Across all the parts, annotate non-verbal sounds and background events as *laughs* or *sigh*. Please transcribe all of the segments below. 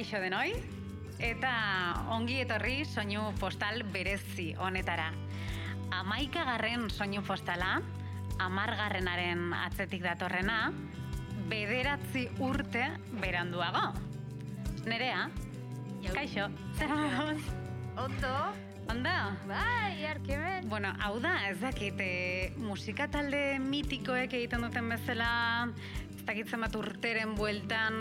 Kaixo denoi, eta ongi etorri soinu postal berezi honetara. Amaika garren soinu postala, amargarrenaren atzetik datorrena, bederatzi urte beranduago. Nerea, kaixo, zer? Ondo? Ondo? Bai, arkemen. Bueno, hau da, ez dakit, e, musika talde mitikoek egiten duten bezala, ez dakitzen bat urteren bueltan,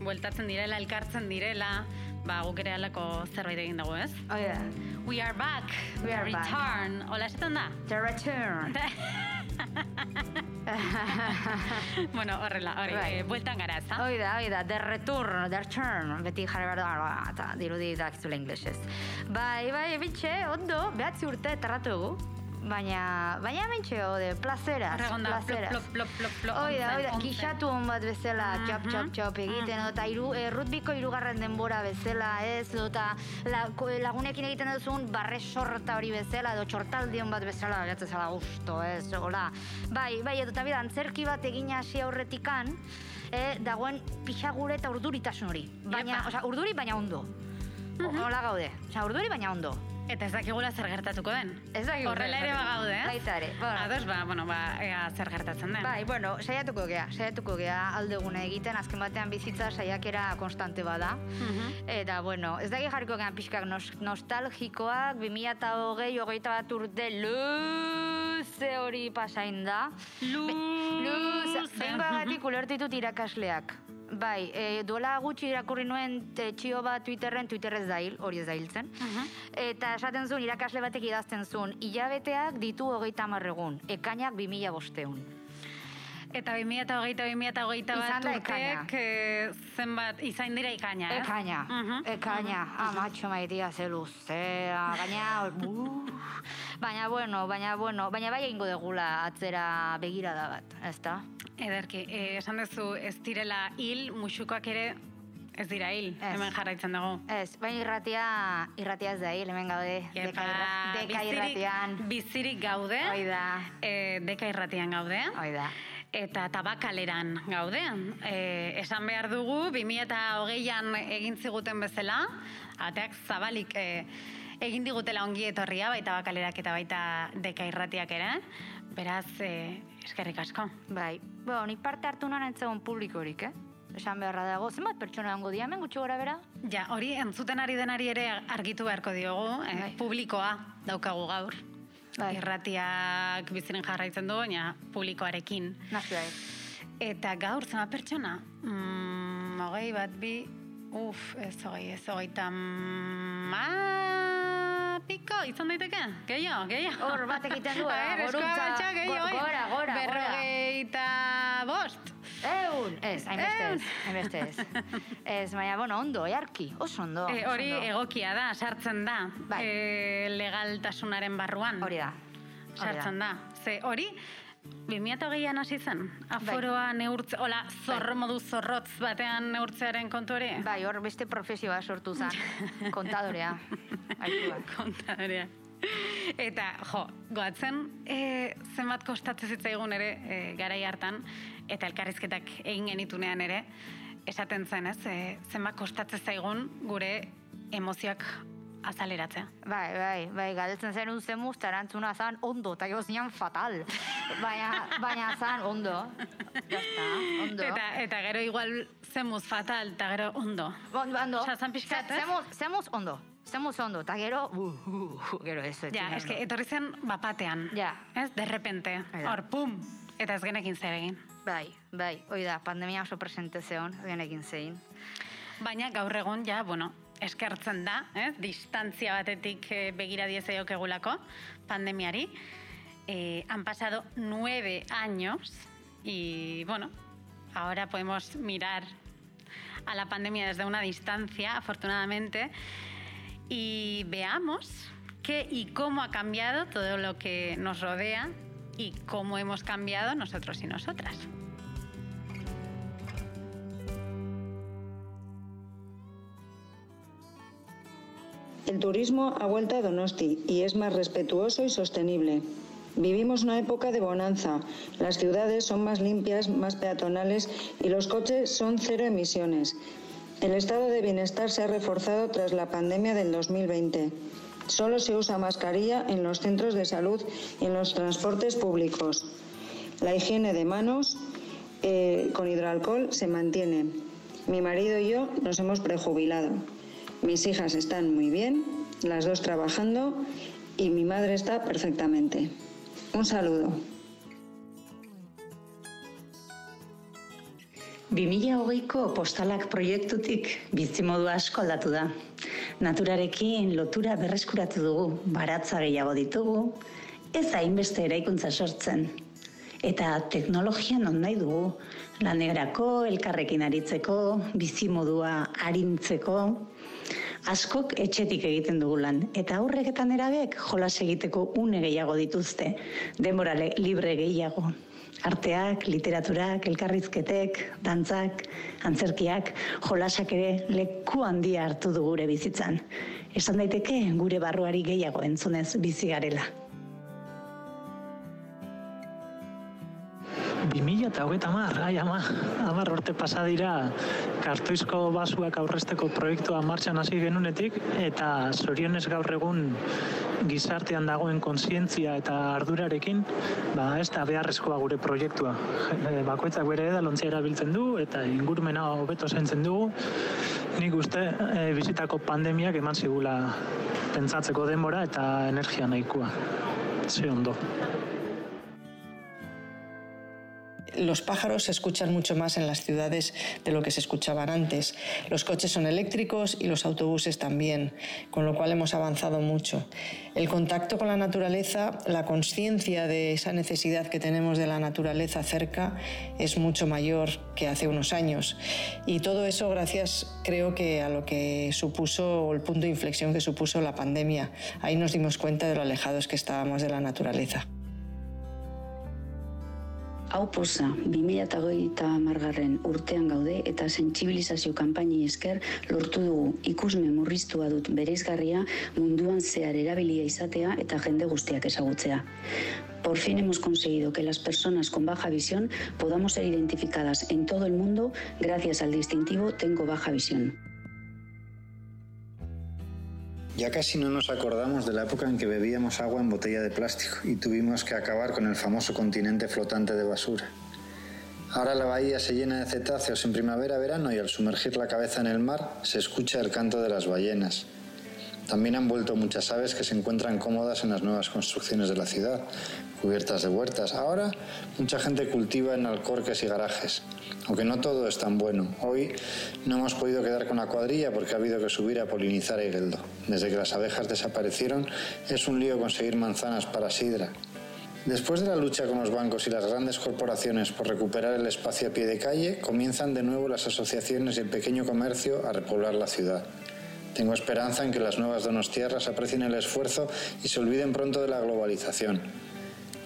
bueltatzen direla, elkartzen direla, ba, guk ere alako zerbait egin dugu, ez? Oh, yeah. We are back, We are back. return, hola esaten da? The return. *laughs* bueno, horrela, hori, eh, bueltan gara, ez? Hoi da, hoi da, the return, the return. Beti jarri behar da, eta dirudi dakizula inglesez. Bai, bai, bitxe, ondo, behatzi urte terratu egu. Baina, baina mentxe, ode, placeraz, Horregonda, plop, placeraz. plop, plop, plop, plop, Hoi da, hoi da, kixatu hon bat bezala, txop, txop, txop egiten, eta iru, e, rutbiko irugarren denbora bezala, ez, eta la, ko- lagunekin egiten duzun barre sorta hori bezala, edo txortaldion bat bezala, gatzen zala gusto, ez, hola. Bai, bai, eta bida, antzerki bat egin hasi aurretikan, e, dagoen pixagure eta urduritasun hori. Baina, osea, urduri baina ondo. Hola gaude, osea, urduri baina ondo. Eta ez dakigula zer gertatuko den. Ez dakigu Horrela ere bagaude, eh? Baita ere, bueno. Ados, ba, bueno, ba, ea zer gertatzen den. Bai, bueno, saiatuko gea, saiatuko gea aldeguna egiten, azken batean bizitza saiakera konstante bada. Mhm. Eta, bueno, ez daki jarriko gean pixkak nos, nostalgikoak, 2008, hogeita bat urte, luze hori pasain da. Luze. Luze. Bengoagatik ulertitut irakasleak. Bai, e, duela gutxi irakurri nuen txio bat Twitterren, Twitter ez da hil, hori ez da hiltzen. Mhm. Eta esaten zuen, irakasle batek idazten zuen, hilabeteak ditu hogeita marregun, ekainak 2000 bosteun. Eta 2008 2008 bat urteek eh, zenbat izain dira ikaina, ez? Ekaina, Mhm. ekaina, amatxo maitia ze luzea, baina, uh, baina bueno, baina bueno, baina bai egingo degula atzera begirada bat, ezta? Ederki, eh, esan duzu ez direla hil, musukoak ere ez dira hil, Ez. hemen jarraitzen dugu. Ez, baina irratia, irratia ez da hil, hemen gaude, deka, irra, deka irratian. bizirik gaude, Hoi da. eh, deka irratian gaude, Hoi da. Eta tabakaleran gaude. E, esan behar dugu, 2008an egin ziguten bezala, ateak zabalik e, egin digutela ongi etorria, baita bakalerak eta baita deka irratiak ere. Beraz, e, eskerrik asko. Bai, bueno, nik parte hartu nahan entzegon publikorik, eh? Esan beharra dago, zenbat pertsona dango diamen gutxi gora bera? Ja, hori entzuten ari denari ere argitu beharko diogu, e, Bai. publikoa daukagu gaur. Bai. Irratiak biziren jarraitzen du, baina publikoarekin. Nazi bai. Eta gaur zema pertsona? Mm, hogei bat bi, uf, ez hogei, ez hogeita ma... piko, izan daiteke? Gehiago, gehiago. Hor, bat egiten du, *laughs* eh, eskoa gorutza, batxa, gehiago, go- gora, gora, gora. Berrogeita bost. Eun! Ez, hainbeste ez, hainbeste ez. Ez, baina, bueno, ondo, earki, oso ondo. E, hori ondo. egokia da, sartzen da. Bai. E, legaltasunaren barruan. Hori da. Sartzen da. Ze hori, 2008an hasi zen, Bai. aforoa neurtze, hola, zorro modu zorrotz batean neurtzearen kontu hori? Bai, hor beste profesioa sortu zen, *laughs* kontadorea. Kontadorea. Eta, jo, goatzen, e, zenbat kostatzen zitzaigun ere e, garai hartan, eta elkarrizketak egin genitunean ere, esaten zen, ez, e, zenbat kostatzen zaigun gure emozioak azaleratzea. Bai, bai, bai, galdetzen zen uzemuz, eta erantzuna zan ondo, eta gero zinean fatal. Baina, baina zan ondo. Jazta, ondo. Eta, eta gero igual zemuz fatal, eta gero ondo. Bon, ondo. Osea, zan pixkat, ez? Zemuz, zemuz ondo. Zemuz ondo, eta gero, uh, uh, uh, gero ez. Ja, eske ondo. etorri zen bapatean. Ja. Ez, de repente, Bai hor, pum! Eta ez genekin zer egin. Bai, bai, hoi da, pandemia oso presente zeon, genekin zein. Baina gaur egun, ja, bueno, eskertzen da, ez? distantzia batetik eh, begira diezaiokegulako pandemiari. Eh, han pasado nueve años y, bueno, ahora podemos mirar a la pandemia desde una distancia, afortunadamente, y veamos qué y cómo ha cambiado todo lo que nos rodea y cómo hemos cambiado nosotros y nosotras. El turismo ha vuelto a Donosti y es más respetuoso y sostenible. Vivimos una época de bonanza. Las ciudades son más limpias, más peatonales y los coches son cero emisiones. El estado de bienestar se ha reforzado tras la pandemia del 2020. Solo se usa mascarilla en los centros de salud y en los transportes públicos. La higiene de manos eh, con hidroalcohol se mantiene. Mi marido y yo nos hemos prejubilado. Mis hijas están muy bien, las dos trabajando y mi madre está perfectamente. Un saludo. 2008ko postalak proiektutik bizimodu asko aldatu da. Naturarekin lotura berreskuratu dugu, baratza gehiago ditugu, ez hainbeste eraikuntza sortzen. Eta teknologia non nahi dugu, lanerako, elkarrekin aritzeko, bizimodua arintzeko, askok etxetik egiten dugu lan. Eta aurrek eta nerabek jolas egiteko une gehiago dituzte, denbora libre gehiago arteak, literaturak, elkarrizketek, dantzak, antzerkiak, jolasak ere leku handia hartu du gure bizitzan. Esan daiteke gure barruari gehiago entzunez bizi garela. 2000 eta hogeita mar, ai ama, amar orte pasadira kartoizko basuak aurresteko proiektua martxan hasi genunetik eta zorionez gaur egun gizartean dagoen kontzientzia eta ardurarekin, ba ez da beharrezkoa gure proiektua. E, bakoitzak bere edalontzia erabiltzen du eta ingurumena hobeto zaintzen dugu, nik uste e, bizitako pandemiak eman zigula pentsatzeko denbora eta energia nahikoa. Ze ondo. Los pájaros se escuchan mucho más en las ciudades de lo que se escuchaban antes. Los coches son eléctricos y los autobuses también, con lo cual hemos avanzado mucho. El contacto con la naturaleza, la conciencia de esa necesidad que tenemos de la naturaleza cerca es mucho mayor que hace unos años. Y todo eso gracias, creo que, a lo que supuso, el punto de inflexión que supuso la pandemia. Ahí nos dimos cuenta de lo alejados que estábamos de la naturaleza. Hau poza, 2008 margarren urtean gaude eta sentsibilizazio kanpaini esker lortu dugu ikusme murriztua dut bereizgarria munduan zehar erabilia izatea eta jende guztiak ezagutzea. Por fin hemos conseguido que las personas con baja visión podamos ser identificadas en todo el mundo gracias al distintivo Tengo Baja Visión. Ya casi no nos acordamos de la época en que bebíamos agua en botella de plástico y tuvimos que acabar con el famoso continente flotante de basura. Ahora la bahía se llena de cetáceos en primavera-verano y al sumergir la cabeza en el mar se escucha el canto de las ballenas. También han vuelto muchas aves que se encuentran cómodas en las nuevas construcciones de la ciudad, cubiertas de huertas. Ahora mucha gente cultiva en alcorques y garajes. Aunque no todo es tan bueno. Hoy no hemos podido quedar con la cuadrilla porque ha habido que subir a polinizar a Igueldo. Desde que las abejas desaparecieron es un lío conseguir manzanas para sidra. Después de la lucha con los bancos y las grandes corporaciones por recuperar el espacio a pie de calle, comienzan de nuevo las asociaciones y el pequeño comercio a repoblar la ciudad. Tengo esperanza en que las nuevas donostiarras aprecien el esfuerzo y se olviden pronto de la globalización.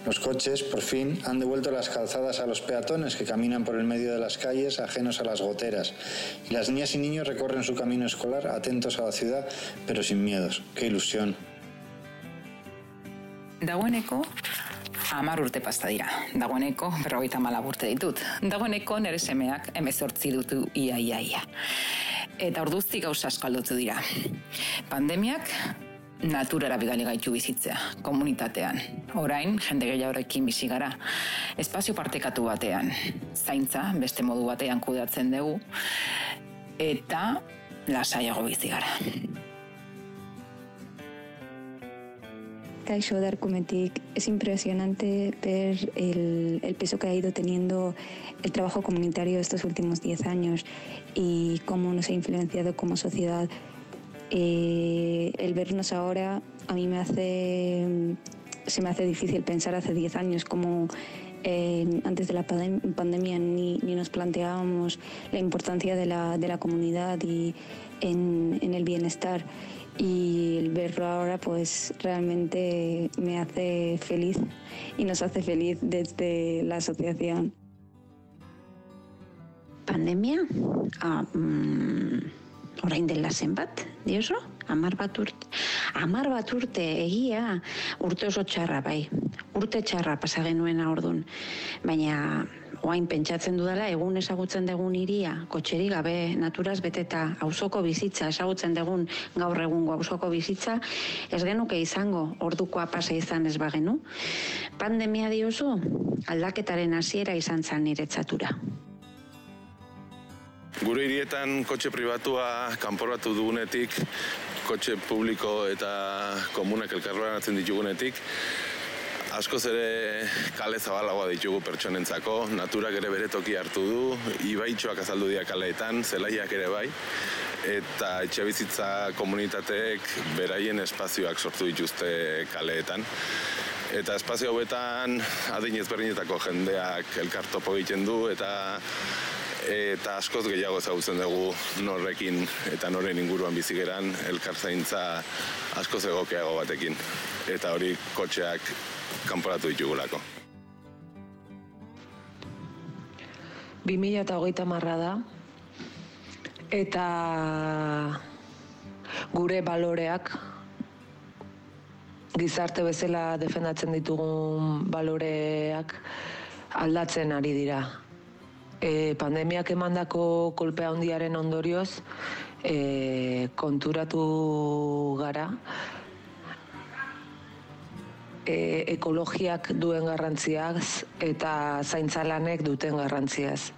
Los coches, por fin, han devuelto las calzadas a los peatones que caminan por el medio de las calles ajenos a las goteras. Y las niñas y niños recorren su camino escolar atentos a la ciudad, pero sin miedos. ¡Qué ilusión! Dagoeneko, amar urte pasta dira. Dagoeneko, berrogeita mala urte ditut. Dagoeneko nere semeak emezortzi dutu ia, ia, ia. Eta orduztik gauza asko dira. Pandemiak naturara bidali gaitu bizitzea, komunitatean. Orain, jende gehiagorekin bizi gara. Espazio partekatu batean, zaintza, beste modu batean kudatzen dugu, eta lasaiago bizi gara. Kaixo Darkumetik, es impresionante ver el, el peso que ha ido teniendo el trabajo comunitario estos últimos 10 años y cómo nos ha influenciado como sociedad eh, el vernos ahora a mí me hace, se me hace difícil pensar hace 10 años como antes de la pandemia ni, nos planteábamos la importancia de la, de la comunidad y en, en, el bienestar y el verlo ahora pues realmente me hace feliz y nos hace feliz desde la asociación. Pandemia? Ah, mm, orain dela zenbat, dioso? Amar bat urte, amar bat urte egia urte oso txarra bai. Urte txarra pasa genuen ordun. Baina oain pentsatzen dudala egun ezagutzen dugun iria, kotxeri gabe naturaz beteta auzoko bizitza ezagutzen dugun gaur egungo auzoko bizitza, ez genuke izango ordukoa pasa izan ez bagenu. Pandemia diozu, aldaketaren hasiera izan zan niretzatura. Gure hirietan kotxe pribatua kanporatu dugunetik, kotxe publiko eta komunak elkarroan ditugunetik, askoz ere kale zabalagoa ditugu pertsonentzako, naturak ere bere toki hartu du, ibaitxoak azaldu dira kaleetan, zelaiak ere bai, eta etxe bizitza komunitateek beraien espazioak sortu dituzte kaleetan. Eta espazio hauetan adin ezberdinetako jendeak elkartopo egiten du eta eta askoz gehiago ezagutzen dugu norrekin eta noren inguruan bizigeran elkarzaintza askoz egokeago batekin. Eta hori kotxeak kanporatu ditugulako. 2008 marra da, eta gure baloreak, gizarte bezala defendatzen ditugun baloreak aldatzen ari dira. E, pandemiak emandako kolpe handiaren ondorioz e, konturatu gara. E, ekologiak duen garrantziaz eta zaintzalanek duten garrantziaz.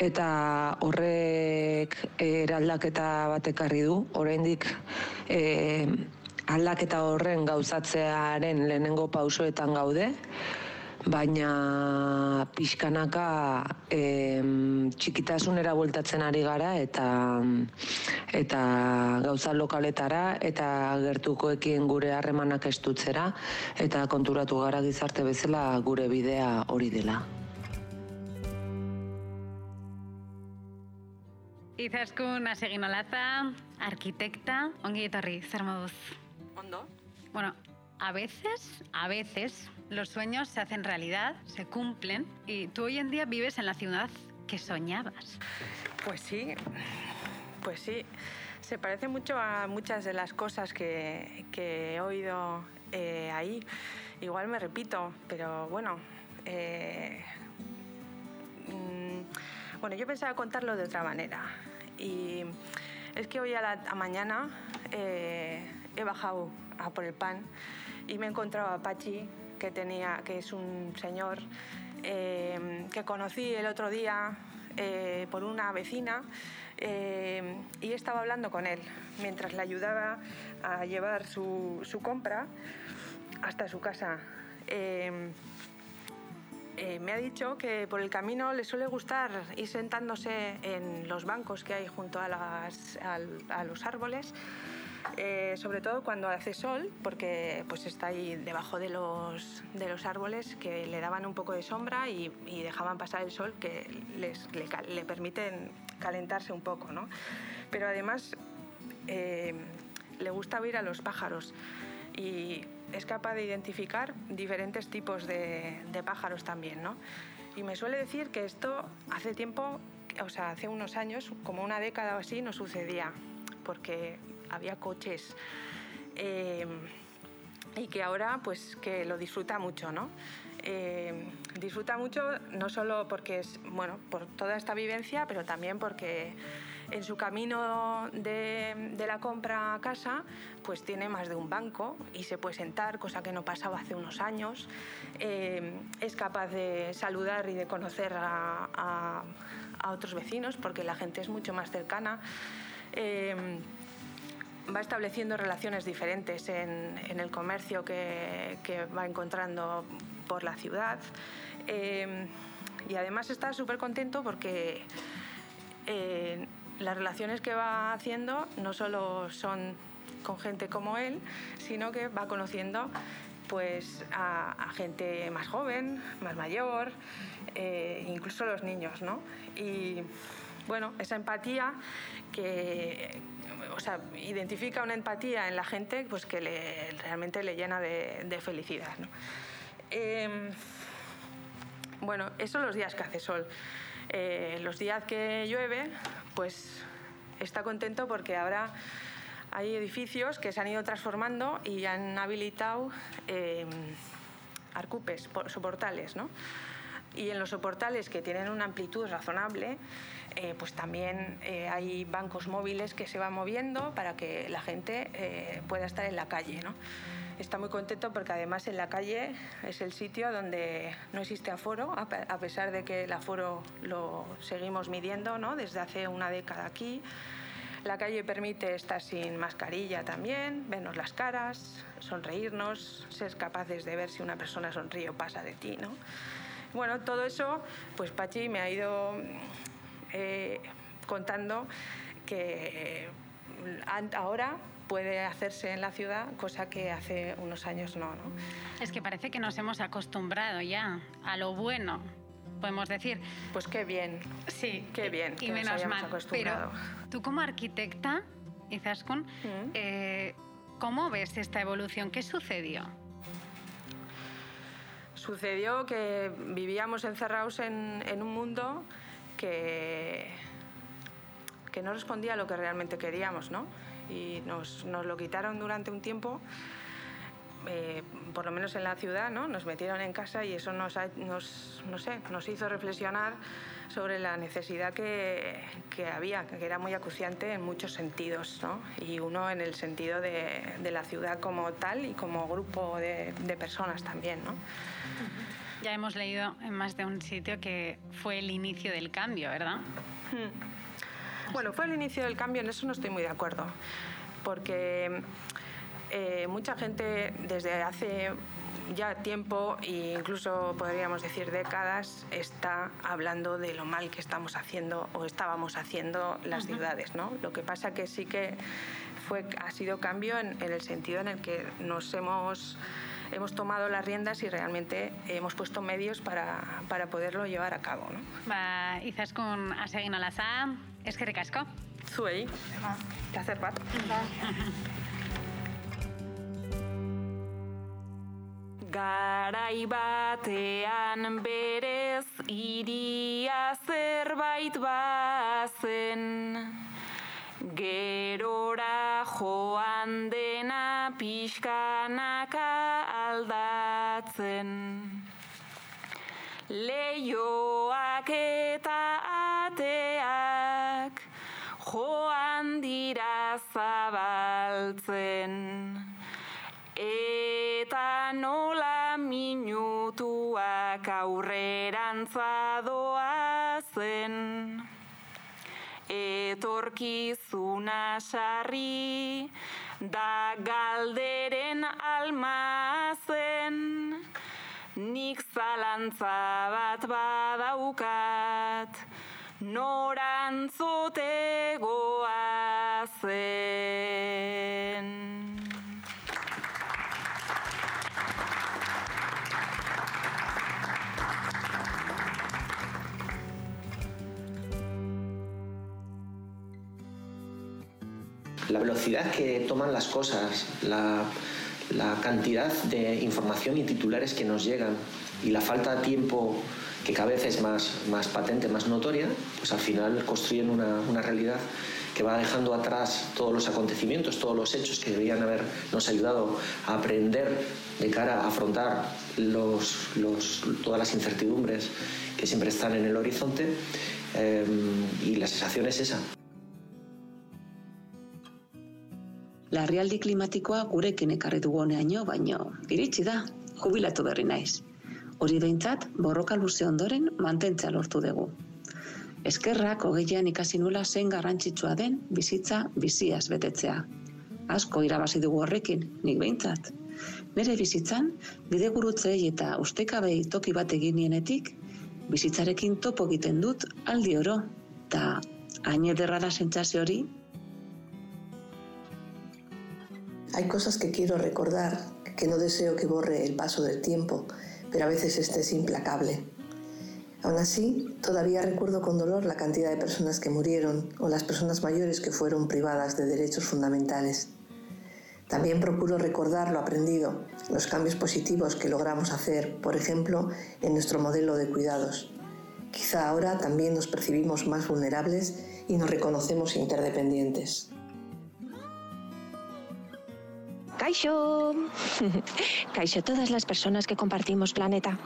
Eta horrek eraldaketa bat ekarri du, oraindik e, aldaketa horren gauzatzearen lehenengo pausoetan gaude, baina pixkanaka e, txikitasunera bueltatzen ari gara eta eta gauza lokaletara eta gertukoekin gure harremanak estutzera eta konturatu gara gizarte bezala gure bidea hori dela. Izaskun asegin olaza, arkitekta, ongi etorri, zer moduz? Ondo. Bueno, a veces, a veces, los sueños se hacen realidad, se cumplen, y tú hoy en día vives en la ciudad que soñabas. Pues sí, pues sí. Se parece mucho a muchas de las cosas que, he oído eh, ahí. Igual me repito, pero bueno. Eh, mm, bueno, yo pensaba contarlo de otra manera. Y es que hoy a la mañana eh, he bajado a por el pan y me he encontrado a Pachi que, tenía, que es un señor eh, que conocí el otro día eh, por una vecina eh, y estaba hablando con él mientras le ayudaba a llevar su, su compra hasta su casa. me ha dicho que por el camino le suele gustar ir sentándose en los bancos que hay junto a, las, a los árboles eh, sobre todo cuando hace sol, porque pues está ahí debajo de los, de los árboles que le daban un poco de sombra y, dejaban pasar el sol que les, le, permiten calentarse un poco. ¿no? Pero además eh, le gusta oír a los pájaros y es capaz de identificar diferentes tipos de, de pájaros también. ¿no? Y me suele decir que esto hace tiempo, o sea, hace unos años, como una década o así, no sucedía, porque había coches. Eh, y que ahora pues que lo disfruta mucho, ¿no? Eh, disfruta mucho no solo porque es, bueno, por toda esta vivencia, pero también porque en su camino de, la compra a casa, pues tiene más de un banco y se puede sentar, cosa que no pasaba hace unos años. Eh, es capaz de saludar y de conocer a, otros vecinos porque la gente es mucho más cercana va estableciendo relaciones diferentes en, el comercio que, va encontrando por la ciudad. Eh, y además está súper contento porque eh, las relaciones que va haciendo no solo son con gente como él, sino que va conociendo pues a, gente más joven, más mayor, eh, incluso los niños, ¿no? Y bueno, esa empatía que, o sea, identifica una empatía en la gente pues que realmente le llena de, felicidad. Em, bueno, eso los días que hace sol. Eh, los días que llueve, pues está contento porque ahora hay edificios que se han ido transformando y han habilitado eh, arcupes, soportales, ¿no? Y en los soportales que tienen una amplitud razonable, eh, pues también eh, hay bancos móviles que se van moviendo para que la gente eh, pueda estar en la calle. ¿no? Está muy contento porque además en la calle es el sitio donde no existe aforo, a pesar de que el aforo lo seguimos midiendo ¿no? desde hace una década aquí. La calle permite estar sin mascarilla también, vernos las caras, sonreírnos, ser capaces de ver si una persona sonríe o pasa de ti. ¿no? Bueno, todo eso, pues Pachi me ha ido eh, contando que ahora puede hacerse en la ciudad, cosa que hace unos años no, no. Es que parece que nos hemos acostumbrado ya a lo bueno, podemos decir. Pues qué bien. Sí. Qué bien. Y menos mal. Pero tú como arquitecta, Izaskun, mm. eh, ¿cómo ves esta evolución? ¿Qué sucedió? Sucedió que vivíamos encerrados en, un mundo que, que no respondía a lo que realmente queríamos, ¿no? Y nos, nos lo quitaron durante un tiempo, eh, por lo menos en la ciudad, ¿no? Nos metieron en casa y eso nos, nos, no sé, nos hizo reflexionar sobre la necesidad que, que, había, que era muy acuciante en muchos sentidos, ¿no? y uno en el sentido de, de, la ciudad como tal y como grupo de, de personas también. ¿no? Ya hemos leído en más de un sitio que fue el inicio del cambio, ¿verdad? Hmm. Bueno, fue el inicio del cambio, en eso no estoy muy de acuerdo, porque eh, mucha gente desde hace ya tiempo e incluso podríamos decir décadas está hablando de lo mal que estamos haciendo o estábamos haciendo las ciudades, ¿no? Lo que pasa que sí que fue ha sido cambio en, en el sentido en el que nos hemos hemos tomado las riendas y realmente hemos puesto medios para, para poderlo llevar a cabo. ¿no? Ba, izaskun asegin olaza, eskerrik asko. Zuei, placer bat. *laughs* Garai batean berez iria zerbait bazen. Gerora joan dena pixkanaka aldatzen. Leioak eta ateak joan dira zabaltzen. Aurrerantza doazen etorkizuna sarri da galderen almazen nik zalantza bat badaukat norantzote goazen la velocidad que toman las cosas, la, cantidad de información y titulares que nos llegan y la falta de tiempo que cada vez es más, más patente, más notoria, pues al final construyen una, realidad que va dejando atrás todos los acontecimientos, todos los hechos que deberían habernos ayudado a aprender de cara a afrontar todas las incertidumbres que siempre están en el horizonte. Eh, y la sensación es esa. Larrialdi klimatikoa gurekin ekarri dugu honeaino, baino iritsi da, jubilatu berri naiz. Hori behintzat, borroka luze ondoren mantentzea lortu dugu. Eskerrak hogeian ikasi nuela zen garrantzitsua den bizitza biziaz betetzea. Asko irabazi dugu horrekin, nik behintzat. Nere bizitzan, bidegurutzei eta ustekabei toki bat egin nienetik, bizitzarekin topo egiten dut aldi oro, eta hain ederra da sentsazio hori Hay cosas que quiero recordar, que no deseo que borre el paso del tiempo, pero a veces este es implacable. Aún así, todavía recuerdo con dolor la cantidad de personas que murieron o las personas mayores que fueron privadas de derechos fundamentales. También procuro recordar lo aprendido, los cambios positivos que logramos hacer, por ejemplo, en nuestro modelo de cuidados. Quizá ahora también nos percibimos más vulnerables y nos reconocemos interdependientes. Kaisho. *laughs* Todas las personas que compartimos planeta.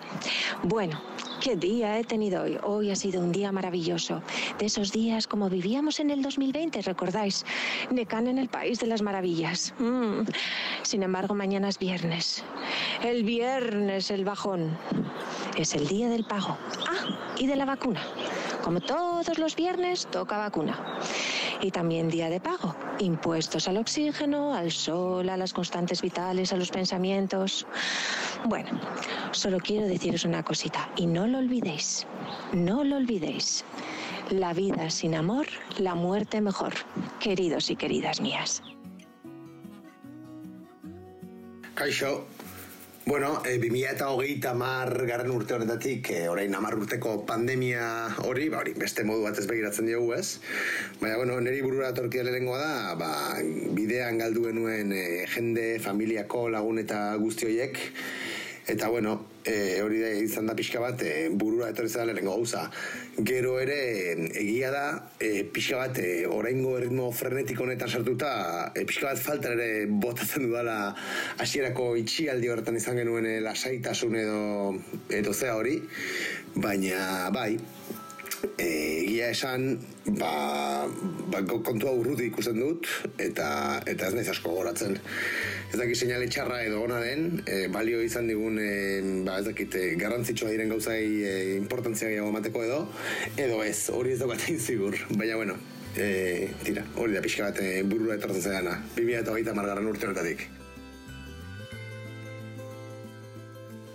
Bueno, qué día he tenido hoy. Hoy ha sido un día maravilloso. De esos días como vivíamos en el 2020, ¿recordáis? Necan en el país de las maravillas. Mm. Sin embargo, mañana es viernes. El viernes, el bajón. Es el día del pago. Ah, y de la vacuna. Como todos los viernes, toca vacuna. Y también día de pago. Impuestos al oxígeno, al sol, a las constantes vitales, a los pensamientos. Bueno, solo quiero deciros una cosita y no lo olvidéis. No lo olvidéis. La vida sin amor, la muerte mejor. Queridos y queridas mías. Kaixo, Bueno, e, 2000 eta hogeita mar garren urte horretatik, e, orain amar urteko pandemia hori, ba, hori, beste modu bat ez begiratzen diogu ez. Baina, bueno, niri burura torkia lehengoa da, ba, bidean galdu genuen e, jende, familiako lagun eta guzti horiek, Eta bueno, e, hori da izan da pixka bat, e, burura etorri zela lehenengo gauza. Gero ere, egia da, e, pixka bat, e, oraingo erritmo frenetik honetan sartuta, e, pixka bat falta ere botatzen dudala hasierako itxialdi horretan izan genuen e, lasaitasun edo, edo zea hori. Baina, bai, egia esan ba, ba kontua urruti ikusten dut eta eta ez naiz asko goratzen ez dakit seinale txarra edo ona den e, balio izan digun e, ba ez dakit e, garrantzitsua diren gauzai e, importantzia gehiago emateko edo edo ez hori ez daukatein zigur. Baina bueno e, tira hori da pixka bat e, burura etortzen zedana 2008 margarran urte horretatik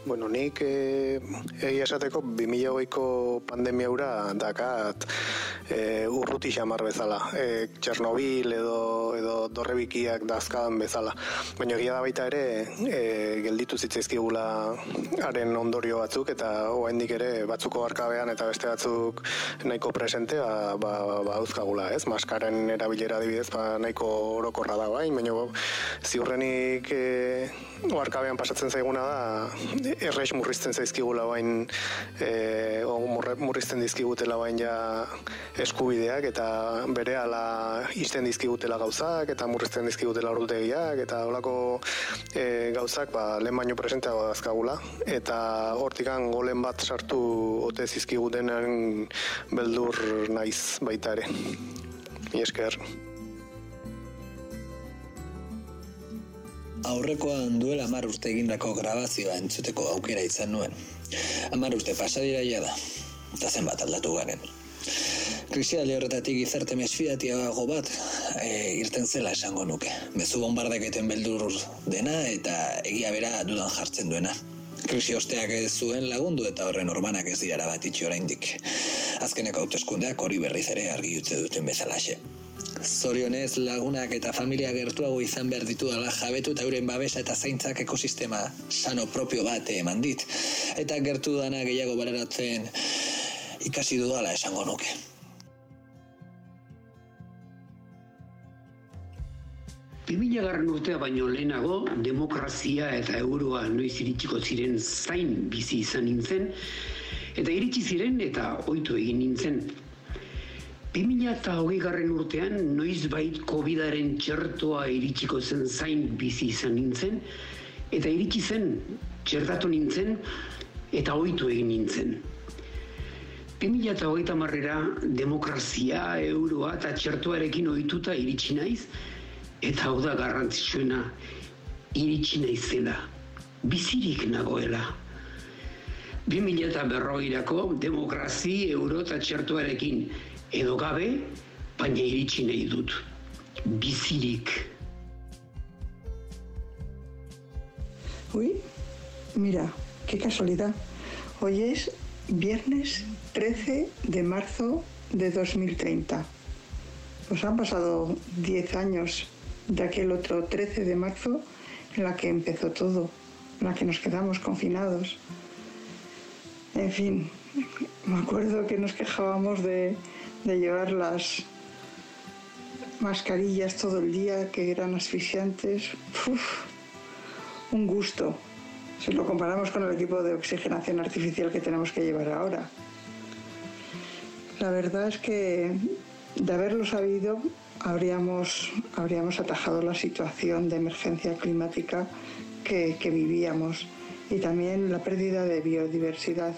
Bueno, nik e, egia esateko 2008ko pandemia ura dakat e, urruti xamar bezala. E, Txernobil edo, edo dorrebikiak dazkadan bezala. Baina egia da baita ere e, gelditu zitzaizkigula haren ondorio batzuk eta oraindik ere batzuko arkabean eta beste batzuk nahiko presente ba, ba, ba uzkagula, ez? Maskaren erabilera adibidez ba, nahiko orokorra da bain, baina ziurrenik e, oarkabean pasatzen zaiguna da errex murrizten zaizkigula bain e, o, murrizten dizkigutela bain ja eskubideak eta bere ala izten dizkigutela gauzak eta murrizten dizkigutela ordutegiak eta holako e, gauzak ba, lehen baino presenteago dazkagula eta hortikan golen bat sartu ote zizkigutenen beldur naiz baita ere. Mi esker. Aurrekoan duela amar urte egindako grabazioa entzuteko aukera izan nuen. Amar urte pasadira da, eta zenbat aldatu garen. Krisialde horretatik izarte mesfidatiago bat e, irten zela esango nuke. Mezu bombardaketen beldur dena eta egia bera dudan jartzen duena. Krisi osteak ez zuen lagundu eta horren ormanak ez dira bat itxi oraindik. Azkeneko hauteskundeak hori berriz ere argi utze duten bezalaxe. Zorionez lagunak eta familia gertuago izan behar ditu dala jabetu eta euren babesa eta zaintzak ekosistema sano propio bat eman dit. Eta gertu dana gehiago baleratzen ikasi dudala esango nuke. Bimila garren urtea baino lehenago, demokrazia eta euroa noiz iritsiko ziren zain bizi izan nintzen, eta iritsi ziren eta oitu egin nintzen. 2000 eta hogei garren urtean, noiz bait COVID-aren txertoa iritsiko zen zain bizi izan nintzen, eta iritsi zen, txertatu nintzen, eta ohitu egin nintzen. 2000 eta hogeita marrera, demokrazia, euroa eta txertoarekin ohituta iritsi naiz, eta hau da garrantzitsuena, iritsi naizela, bizirik nagoela. 2000 eta berrogeirako, demokrazi, euro eta txertoarekin, edo gabe, baina iritsi. Uy, mira, qué casualidad. Hoy es viernes 13 de marzo de 2030. Pues han pasado 10 años de aquel otro 13 de marzo en la que empezó todo, en la que nos quedamos confinados. En fin, me acuerdo que nos quejábamos de de llevar las mascarillas todo el día que eran asfixiantes. un gusto. Si lo comparamos con el equipo de oxigenación artificial que tenemos que llevar ahora. La verdad es que de haberlo sabido, habríamos, habríamos atajado la situación de emergencia climática que, que vivíamos y también la pérdida de biodiversidad.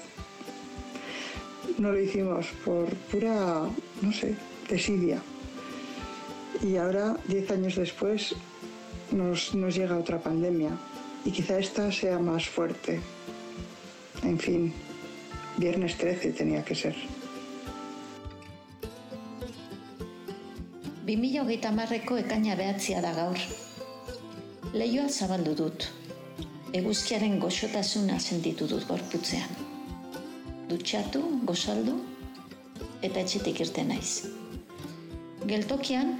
No lo hicimos por pura, no sé, desidia. Y ahora, diez años después, nos, nos llega otra pandemia y quizá esta sea más fuerte. En fin, viernes 13 tenía que ser. 2008 marreko ekaina behatzia da gaur. Leioa zabaldu dut. Eguzkiaren goxotasuna sentitu dut gorputzean. Dutxatu, gozaldu, eta etxetik irte naiz. Geltokian,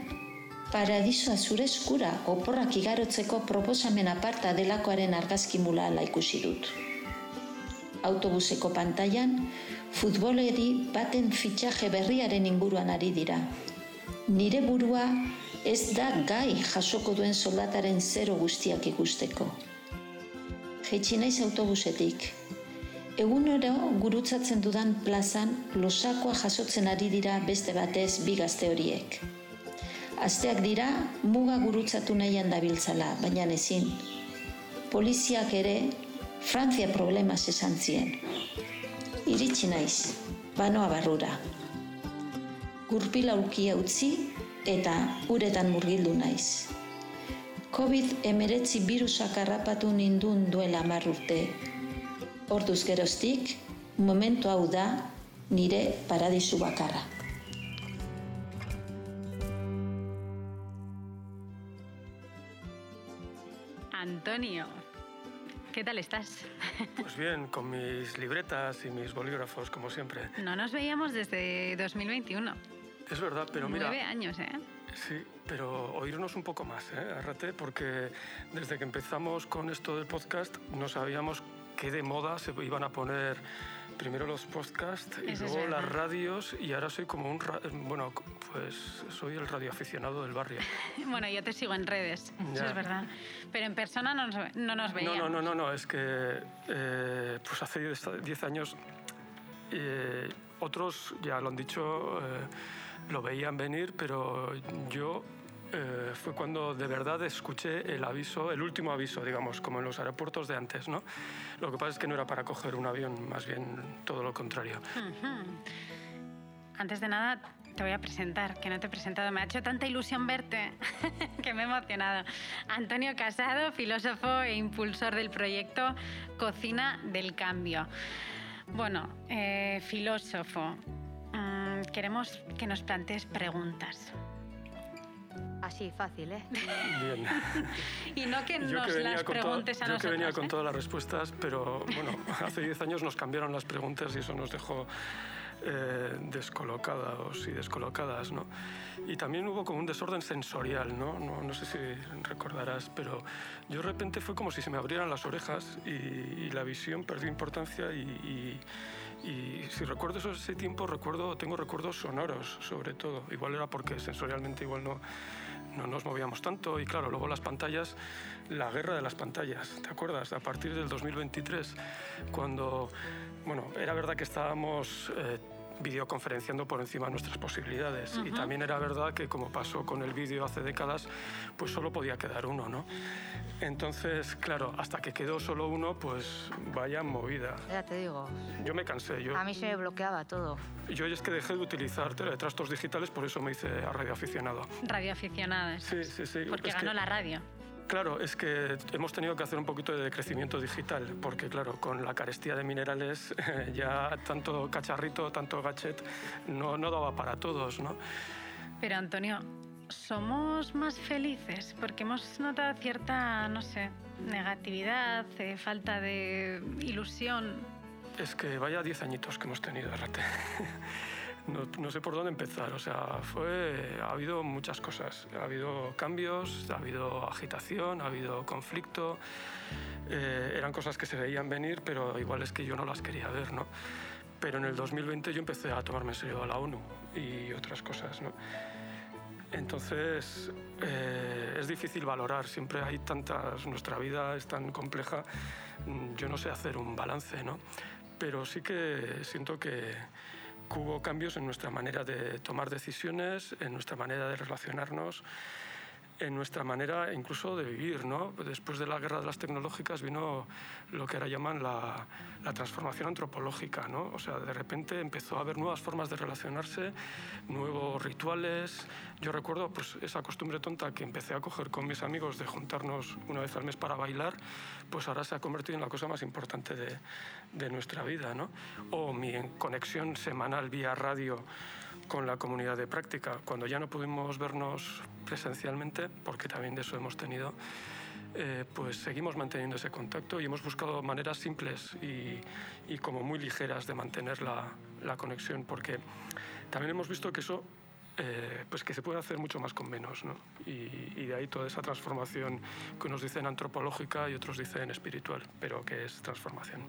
paradisoa zure eskura oporrak igarotzeko proposamen aparta delakoaren argazki mula ala ikusi dut. Autobuseko pantailan, futboleri baten fitxaje berriaren inguruan ari dira. Nire burua ez da gai jasoko duen soldataren zero guztiak ikusteko. Jetxi naiz autobusetik. Egun oro gurutzatzen dudan plazan losakoa jasotzen ari dira beste batez bi gazte horiek. Asteak dira muga gurutzatu nahian dabiltzala, baina ezin. Poliziak ere Frantzia problemaz esan zien. Iritsi naiz, banoa barrura. Gurpila ulkia utzi eta uretan murgildu naiz. COVID-19 virusak harrapatu nindun duela marrurte. Orduz geroztik, momentu hau da nire paradisu bakarra. Antonio, ¿qué tal estás? Pues bien, con mis libretas y mis bolígrafos, como siempre. No nos veíamos desde 2021. Es verdad, pero mira... Nueve años, ¿eh? Sí, pero oírnos un poco más, ¿eh? Arrate, porque desde que empezamos con esto del podcast no sabíamos qué de moda se iban a poner primero los podcasts y Eso luego las radios y ahora soy como un... ra- Bueno, pues soy el radioaficionado del barrio. *laughs* Bueno, yo te sigo en redes, eso es verdad. Pero en persona no nos, no nos No, veíamos. no, no, no, no, es que eh, pues hace 10 10 años eh, otros ya lo han dicho, eh, lo veían venir, pero yo eh, fue cuando de verdad escuché el aviso, el último aviso, digamos, como en los aeropuertos de antes, ¿no? Lo que pasa es que no era para coger un avión, más bien todo lo contrario. Antes de nada, te voy a presentar, que no te he presentado. Me ha hecho tanta ilusión verte *laughs* que me he emocionado. Antonio Casado, filósofo e impulsor del proyecto Cocina del Cambio. Bueno, eh, filósofo, mm, queremos que nos plantees preguntas. Así, fácil, ¿eh? Bien. *laughs* Y no que Yo nos que venía las con preguntes a yo que nosotros. venía con ¿eh? todas las respuestas, pero bueno, *laughs* hace 10 años nos cambiaron las preguntas y eso nos dejó eh, descolocados y descolocadas, ¿no? Y también hubo como un desorden sensorial, ¿no? No, no sé si recordarás, pero yo de repente fue como si se me abrieran las orejas y, y la visión perdió importancia y, y- y si recuerdo eso, ese tiempo, recuerdo, tengo recuerdos sonoros, sobre todo. Igual era porque sensorialmente igual no, no nos movíamos tanto y claro, luego las pantallas, la guerra de las pantallas, ¿te acuerdas? A partir del 2023, cuando, bueno, era verdad que estábamos eh, videoconferenciando por encima de nuestras posibilidades y Ujú. también era verdad que como pasó con el vídeo hace décadas, pues solo podía quedar uno, ¿no? Entonces, claro, hasta que quedó solo uno, pues vaya movida. Ya te digo. Yo me cansé, yo, A mí se me bloqueaba todo. yo es que dejé de utilizar trastos digitales, por eso me hice a radioaficionado. Radioaficionadas. Sí, sí, sí. Porque Es ganó que- la radio. Claro, es que hemos tenido que hacer un poquito de decrecimiento digital, porque claro, con la carestía de minerales *laughs* ya tanto cacharrito, tanto gadget, no, no daba para todos, ¿no? Pero Antonio, ¿somos más felices? Porque hemos notado cierta, no sé, negatividad, eh, falta de ilusión. Es que vaya 10 añitos que hemos tenido, Arrate. *laughs* No, no sé por dónde empezar, o sea, fue, ha habido muchas cosas, ha habido cambios, ha habido agitación, ha habido conflicto, eh, eran cosas que se veían venir, pero igual es que yo no las quería ver, ¿no? Pero en el 2020 yo empecé a tomarme en serio a la ONU y otras cosas, ¿no? Entonces eh, es difícil valorar, siempre hay tantas, nuestra vida es tan compleja, mm, yo no sé hacer un balance, ¿no? Pero sí que siento que, hubo cambios en nuestra manera de tomar decisiones, en nuestra manera de relacionarnos, en nuestra manera incluso de vivir. ¿no? Después de la guerra de las tecnológicas vino lo que ahora llaman la, la, transformación antropológica. ¿no? O sea, de repente empezó a haber nuevas formas de relacionarse, nuevos rituales. Yo recuerdo pues, esa costumbre tonta que empecé a coger con mis amigos de juntarnos una vez al mes para bailar, pues ahora se ha convertido en la cosa más importante de, de nuestra vida. ¿no? O mi conexión semanal vía radio con la comunidad de práctica. Cuando ya no pudimos vernos presencialmente, porque también de eso hemos tenido, eh, pues seguimos manteniendo ese contacto y hemos buscado maneras simples y, y como muy ligeras de mantener la, la, conexión, porque también hemos visto que eso eh, pues que se puede hacer mucho más con menos, ¿no? y, y, de ahí toda esa transformación que unos dicen antropológica y otros dicen espiritual, pero que es transformación.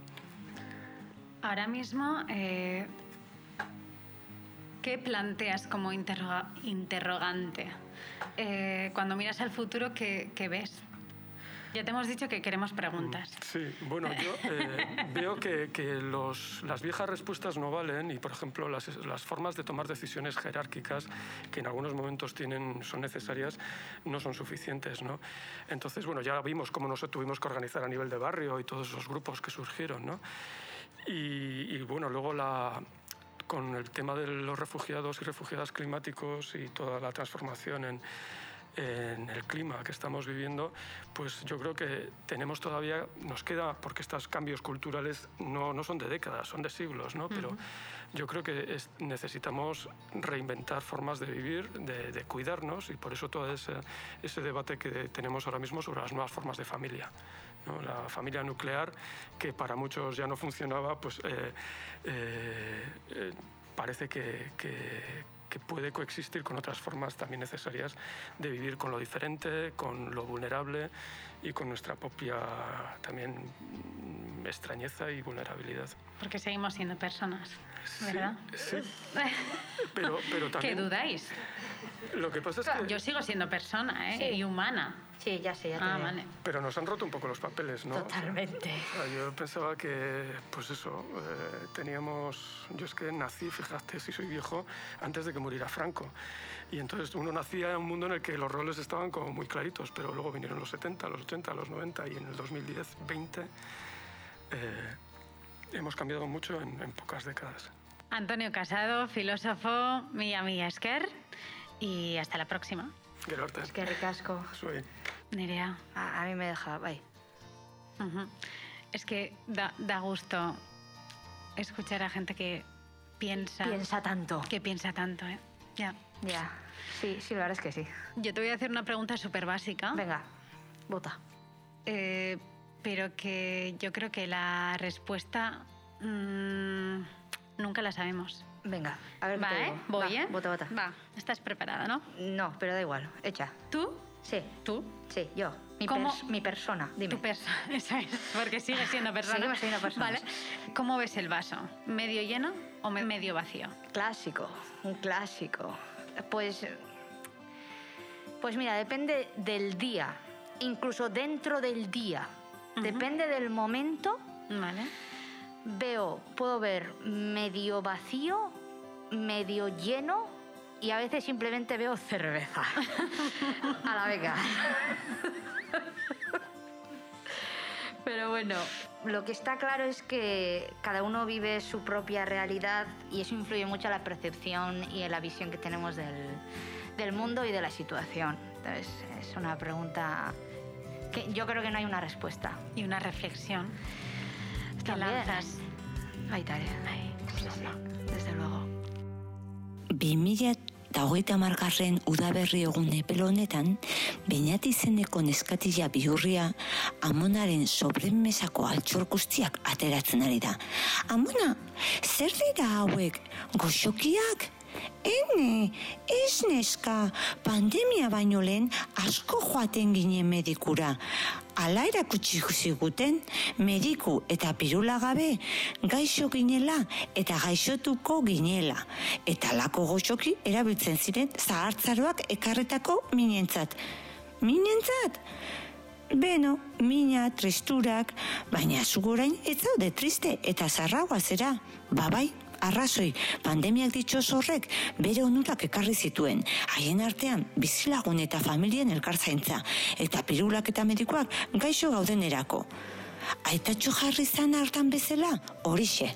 Ahora mismo eh, ¿qué planteas como interroga interrogante? Eh, cuando miras al futuro, ¿qué, ¿qué, ves? Ya te hemos dicho que queremos preguntas. Sí, bueno, yo eh, *laughs* veo que, que los, las viejas respuestas no valen y, por ejemplo, las, las, formas de tomar decisiones jerárquicas que en algunos momentos tienen, son necesarias no son suficientes. ¿no? Entonces, bueno, ya vimos cómo nos tuvimos que organizar a nivel de barrio y todos esos grupos que surgieron. ¿no? Y, y bueno, luego la, con el tema de los refugiados y refugiadas climáticos y toda la transformación en, en, el clima que estamos viviendo, pues yo creo que tenemos todavía, nos queda, porque estos cambios culturales no, no son de décadas, son de siglos, ¿no? Pero uh -huh. yo creo que es, necesitamos reinventar formas de vivir, de, de cuidarnos, y por eso todo ese, ese debate que tenemos ahora mismo sobre las nuevas formas de familia. ¿No? La familia nuclear, que para muchos ya no funcionaba, pues eh, eh, eh, parece que, que, que, puede coexistir con otras formas también necesarias de vivir con lo diferente, con lo vulnerable y con nuestra propia también extrañeza y vulnerabilidad. Porque seguimos siendo personas, ¿verdad? Sí, sí. *laughs* pero, pero también... ¿Qué dudáis? Lo que pasa es que... Yo sigo siendo persona ¿eh? sí. y humana. Sí, ya sé, ya ah, vale. Pero nos han roto un poco los papeles, ¿no? Totalmente. O sea, yo pensaba que, pues eso, eh, teníamos... Yo es que nací, fíjate, si soy viejo, antes de que muriera Franco. Y entonces uno nacía en un mundo en el que los roles estaban como muy claritos, pero luego vinieron los 70, los 80, los 90 y en el 2010, 20, eh, hemos cambiado mucho en, en pocas décadas. Antonio Casado, filósofo, mi amiga Esker, y hasta la próxima. Gerarte. Es que ricasco. Soy. Nerea. A, a, mí me deja, bye. Uh -huh. Es que da, da, gusto escuchar a gente que piensa. Piensa tanto. Que piensa tanto, ¿eh? Ya. Ya. Sí, sí, la verdad es que sí. Yo te voy a hacer una pregunta súper básica. Venga, vota. Eh, pero que yo creo que la respuesta mmm, nunca la sabemos. Venga, a ver Va, qué ¿eh? Voy, Va, ¿eh? Vota, vota. Va, estás preparada, ¿no? No, pero da igual, echa. ¿Tú? Sí. ¿Tú? Sí, yo. Mi, ¿Cómo? pers mi persona, dime. Tu persona, *laughs* eso es, porque sigues siendo persona. Seguimos siendo personas. Vale. ¿Cómo ves el vaso? ¿Medio lleno o medio vacío? Clásico, un clásico. Pues, pues mira, depende del día, incluso dentro del día. Uh -huh. Depende del momento. Vale. Veo, puedo ver medio vacío, medio lleno y a veces simplemente veo cerveza. *laughs* a la beca. *laughs* Pero bueno, lo que está claro es que cada uno vive su propia realidad y eso influye mucho en la percepción y en la visión que tenemos del, del mundo y de la situación. Entonces, es una pregunta que yo creo que no hay una respuesta. Y una reflexión. Que lanzas. Baita ere. Bai, desde luego. 2000 eta hogeita margarren udaberri egun epel honetan, bainat izeneko neskatila bihurria amonaren sobrenmesako altxor guztiak ateratzen ari da. Amona, zer dira hauek, goxokiak? Ene, ez neska, pandemia baino lehen asko joaten ginen medikura. Ala erakutsi ziguten, mediku eta pirula gabe gaixo ginela eta gaixotuko ginela. Eta lako goxoki erabiltzen ziren zahartzaroak ekarretako minentzat. Minentzat? Beno, mina, tristurak, baina zugorain ez zaude triste eta zarragoa zera. Babai, arrazoi, pandemiak ditxoz horrek bere onurak ekarri zituen, haien artean bizilagun eta familien elkartzaintza, eta pirulak eta medikoak gaixo gauden erako. Aitatxo jarri zan hartan bezala, horixe.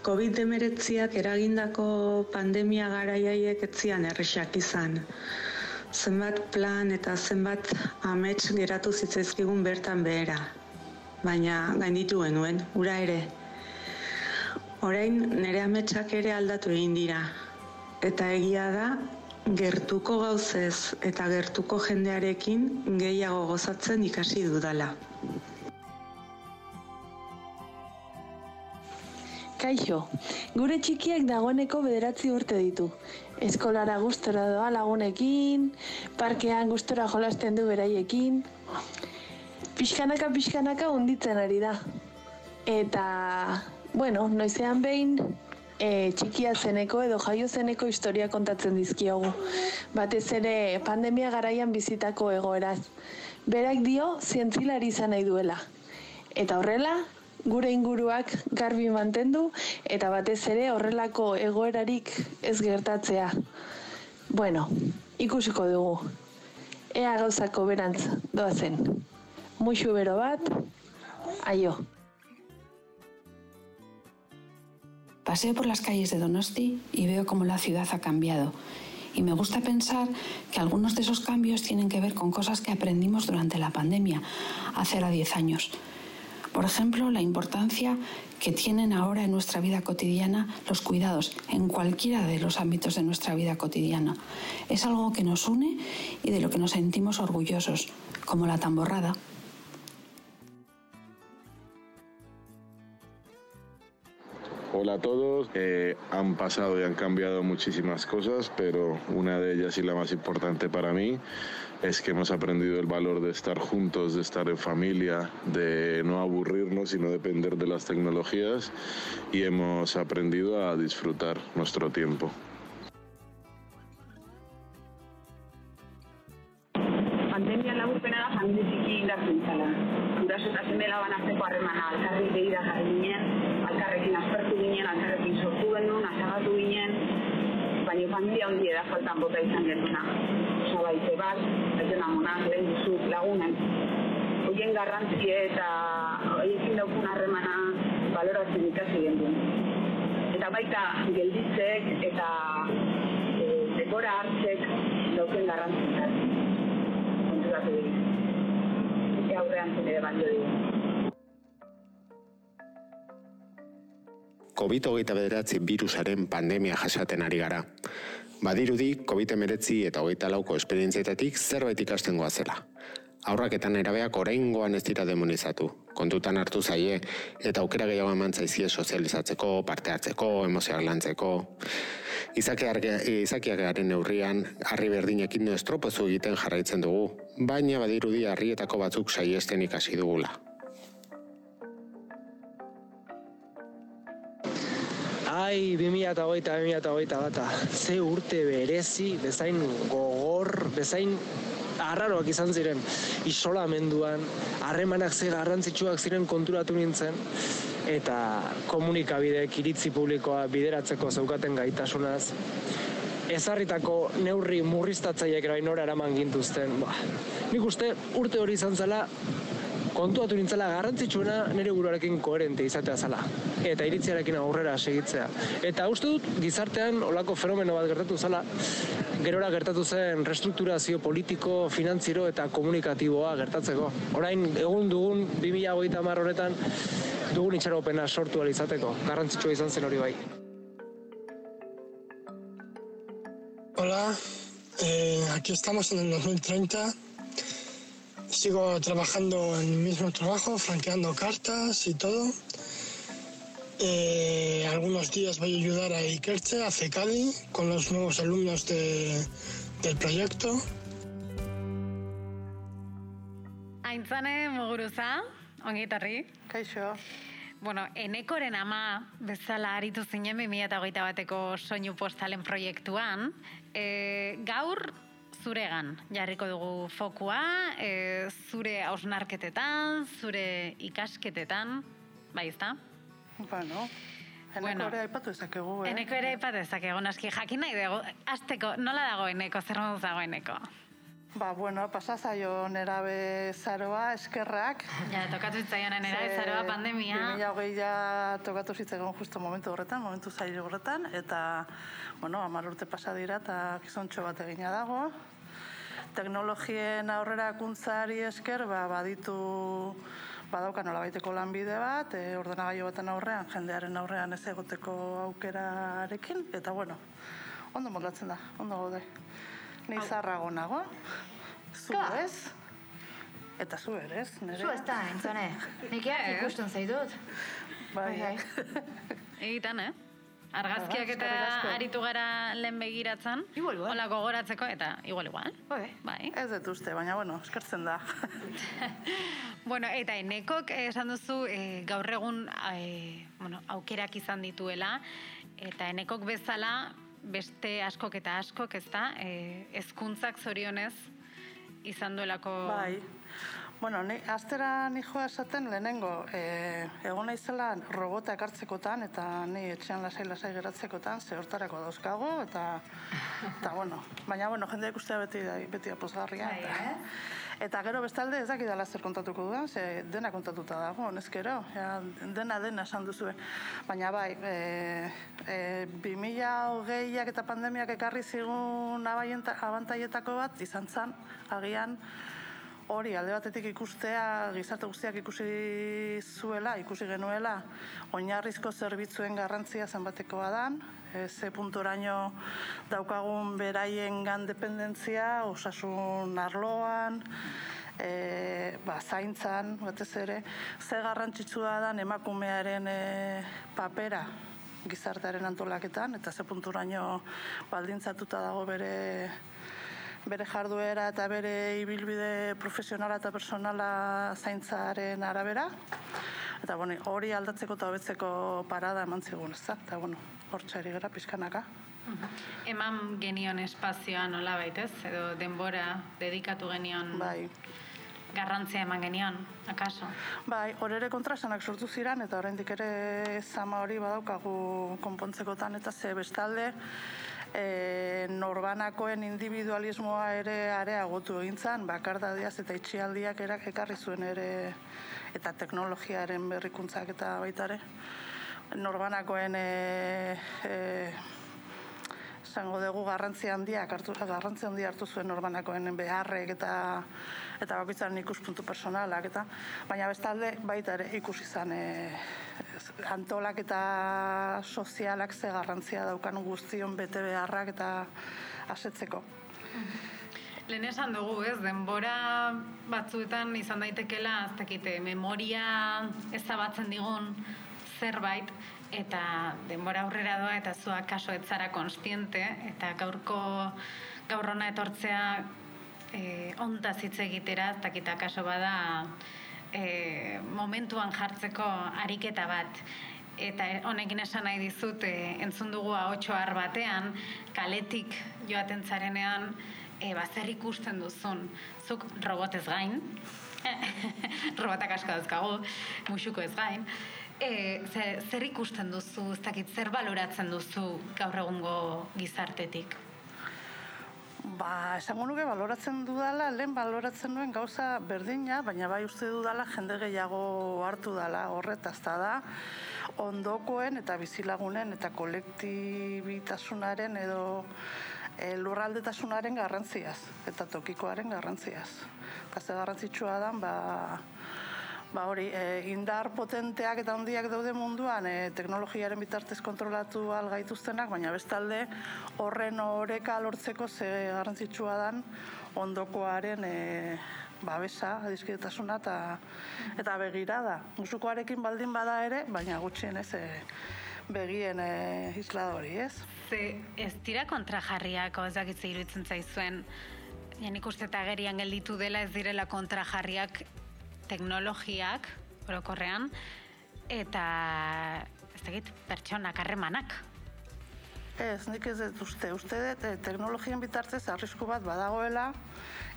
COVID-19 eragindako pandemia garaiaiek etzian errexak izan. Zenbat plan eta zenbat amets geratu zitzaizkigun bertan behera. Baina gainditu genuen, ura ere. Orain nire ametsak ere aldatu egin dira. Eta egia da, gertuko gauzez eta gertuko jendearekin gehiago gozatzen ikasi dudala. Kaixo, gure txikiak dagoeneko bederatzi urte ditu. Eskolara gustora doa lagunekin, parkean gustora jolasten du beraiekin. Pixkanaka, pixkanaka unditzen ari da. Eta, bueno, noizean behin, e, txikia zeneko edo jaio zeneko historia kontatzen dizkiogu. Batez ere pandemia garaian bizitako egoeraz. Berak dio zientzilari izan nahi duela. Eta horrela, gure inguruak garbi mantendu eta batez ere horrelako egoerarik ez gertatzea. Bueno, ikusiko dugu. Ea gauzako berantz doazen. Muxu bero bat, aio. Paseo por las calles de Donosti y veo cómo la ciudad ha cambiado. Y me gusta pensar que algunos de esos cambios tienen que ver con cosas que aprendimos durante la pandemia, hace ahora 10 años. Por ejemplo, la importancia que tienen ahora en nuestra vida cotidiana los cuidados en cualquiera de los ámbitos de nuestra vida cotidiana. Es algo que nos une y de lo que nos sentimos orgullosos, como la tamborrada. Hola a todos. Eh, han pasado y han cambiado muchísimas cosas, pero una de ellas y la más importante para mí es que hemos aprendido el valor de estar juntos, de estar en familia, de no aburrirnos y no depender de las tecnologías y hemos aprendido a disfrutar nuestro tiempo. Pandemia laburpena da familia txiki indartzen zala. Guraso eta seme labanazteko harremana, alkarri behira jarri baina familia hondi da faltan bota izan genuna. Osa baite bat, aizen amonak, lehen duzu lagunen. Hoien garrantzie eta hoiekin daukun harremana baloratzen ikasi genuen. Eta baita gelditzek eta e, dekora hartzek dauken garrantzitzak. Konturatu dira. Eke aurrean zen ere balio dira. COVID-hogeita bederatzi virusaren pandemia jasaten ari gara. Badirudi, COVID-19 eta hogeita lauko esperientzietatik zerbait ikasten goazela. Aurrak eta oraingoan ez dira demonizatu. Kontutan hartu zaie eta aukera gehiago eman zaizie sozializatzeko, parte hartzeko, emozioak lantzeko. Izakiak garen neurrian, harri berdinekin no estropozu egiten jarraitzen dugu, baina badirudi harrietako batzuk saiesten ikasi dugula. Ai, 2008, 2008 bata, ze urte berezi, bezain gogor, bezain arraroak izan ziren isolamenduan, harremanak ze garrantzitsuak ziren konturatu nintzen, eta komunikabideek iritzi publikoa bideratzeko zeukaten gaitasunaz, ezarritako neurri ora eraman gintuzten. Ba, nik uste urte hori izan zela kontuatu nintzela garrantzitsuena nire buruarekin koherente izatea zela. Eta iritziarekin aurrera segitzea. Eta uste dut gizartean olako fenomeno bat gertatu zela, gerora gertatu zen restrukturazio politiko, finantziero eta komunikatiboa gertatzeko. Orain egun dugun 2008 mar honetan dugun itxaropena sortu izateko. Garrantzitsua izan zen hori bai. Hola, eh, aquí estamos en el 2030 sigo trabajando en el mismo trabajo, franqueando cartas y todo. Eh, algunos días voy a ayudar a Ikerche, a CECADI, con los nuevos alumnos de, del proyecto. Aintzane Muguruza, ongi etorri. Kaixo. Bueno, enekoren ama bezala aritu zinen 2008 bateko soinu postalen proiektuan. E, gaur zuregan jarriko dugu fokua, e, zure hausnarketetan, zure ikasketetan, bai ezta? Bueno, eneko Bueno. ere aipatu ezakegu, eh? Eneko ere aipatu dezakegu, noski jakin nahi dugu, azteko, nola dago eneko, zer moduz dago eneko? Ba, bueno, pasazaio nerabe zaroa, eskerrak. Ja, tokatu zitzaion nerabe zaroa pandemia. 2020 ja tokatu zitzaigun justo momentu horretan, momentu zail horretan, eta, bueno, amar urte pasa dira, eta gizontxo bat egina dago. Teknologien aurrerakuntzari esker, ba, baditu badauka nolabaiteko lanbide bat, e, ordenagailu baten aurrean, jendearen aurrean ez egoteko aukerarekin, eta bueno, ondo moldatzen da, ondo gaude. Ni zarrago nago, zu Ka. ez, eta zu ere ez, nire. Zu ez da, entzone. Nik *laughs* Ez. ikusten zaitut. Bai, Bai, *laughs* Egitan, eh? Argazkiak eta aritu gara lehen begiratzen. Igual, igual. Hola gogoratzeko eta igual, igual. Bai. Bai. Ez dut uste, baina bueno, eskertzen da. *laughs* Bueno, eta enekok eh, esan duzu eh, gaur egun eh, bueno, aukerak izan dituela, eta enekok bezala beste askok eta askok, ez da, eh, ezkuntzak zorionez izan duelako... Bai. Bueno, ni, aztera ni joa esaten lehenengo, e, egon naizela robota ekartzekotan, eta ni etxean lasai-lasai geratzekotan, ze hortarako dauzkago, eta, eta bueno, baina, bueno, jendea ikustea beti, beti apozgarria. Eta, eta gero bestalde ez dakidala zer kontatuko dudan, ze dena kontatuta dago, honezkero, ja, dena dena esan duzue. Baina bai, e, e, 2020ak eta pandemiak ekarri zigun abantaietako bat, izan zen, agian, hori alde batetik ikustea gizarte guztiak ikusi zuela, ikusi genuela, oinarrizko zerbitzuen garrantzia zenbatekoa dan, e, ze puntoraino daukagun beraien gan dependentzia, osasun arloan, e, ba, zaintzan, batez ere, ze garrantzitsua dan emakumearen e, papera gizartearen antolaketan, eta ze punturaino baldintzatuta dago bere bere jarduera eta bere ibilbide profesionala eta personala zaintzaren arabera. Eta bueno, hori aldatzeko eta hobetzeko parada eman zigun, ez da? Eta bueno, hortxari gara pizkanaka. Eman genion espazioa nola baitez, edo denbora dedikatu genion bai. garrantzia eman genion, akaso? Bai, hor ere kontrasanak sortu ziran, eta oraindik ere zama hori badaukagu konpontzekotan, eta ze bestalde, e, norbanakoen individualismoa ere areagotu egin zan, bakardadiaz eta itxialdiak erak ekarri zuen ere, eta teknologiaren berrikuntzak eta baita ere, norbanakoen e, e, esango dugu garrantzi handiak hartu garrantzi handia hartu zuen norbanakoen beharrek eta eta bakoitzaren ikuspuntu personalak eta baina bestalde baita ere ikusi izan e, antolak eta sozialak ze garrantzia daukan guztion bete beharrak eta asetzeko. Lehen esan dugu, ez, denbora batzuetan izan daitekela, ez dakite, memoria ezabatzen digun zerbait, eta denbora aurrera doa, eta zua kaso ez zara konstiente, eta gaurko gaur hona etortzea e, ontaz hitz egitera, ez dakita kaso bada e, momentuan jartzeko ariketa bat. Eta honekin esan nahi dizut, e, entzun dugu ahotxoar batean, kaletik joaten zarenean, e, ba, zer ikusten duzun. Zuk robotez gain, *laughs* robotak asko dauzkagu, musuko ez gain, e, zer, zer ikusten duzu, ez dakit, zer baloratzen duzu gaur egungo gizartetik? Ba, esango nuke baloratzen dudala, lehen baloratzen nuen gauza berdina, baina bai uste dudala jende gehiago hartu dala horretaz da ondokoen eta bizilagunen eta kolektibitasunaren edo e, lurraldetasunaren garrantziaz, eta tokikoaren garrantziaz. Eta garrantzitsua da, ba, ba hori, e, indar potenteak eta handiak daude munduan e, teknologiaren bitartez kontrolatu al gaituztenak, baina bestalde horren oreka lortzeko ze garrantzitsua dan ondokoaren e, babesa, adiskidetasuna eta, eta begirada. Musukoarekin baldin bada ere, baina gutxienez e, begien e, isla hori, ez? Ze ez dira kontrajarriako ez dakitze iruditzen zaizuen, ja nik uste eta agerian gelditu dela ez direla kontrajarriak teknologiak, orokorrean, eta ez dakit, pertsonak, harremanak. Ez, nik ez dut uste. Uste dut, eh, teknologien bitartez arrisku bat badagoela,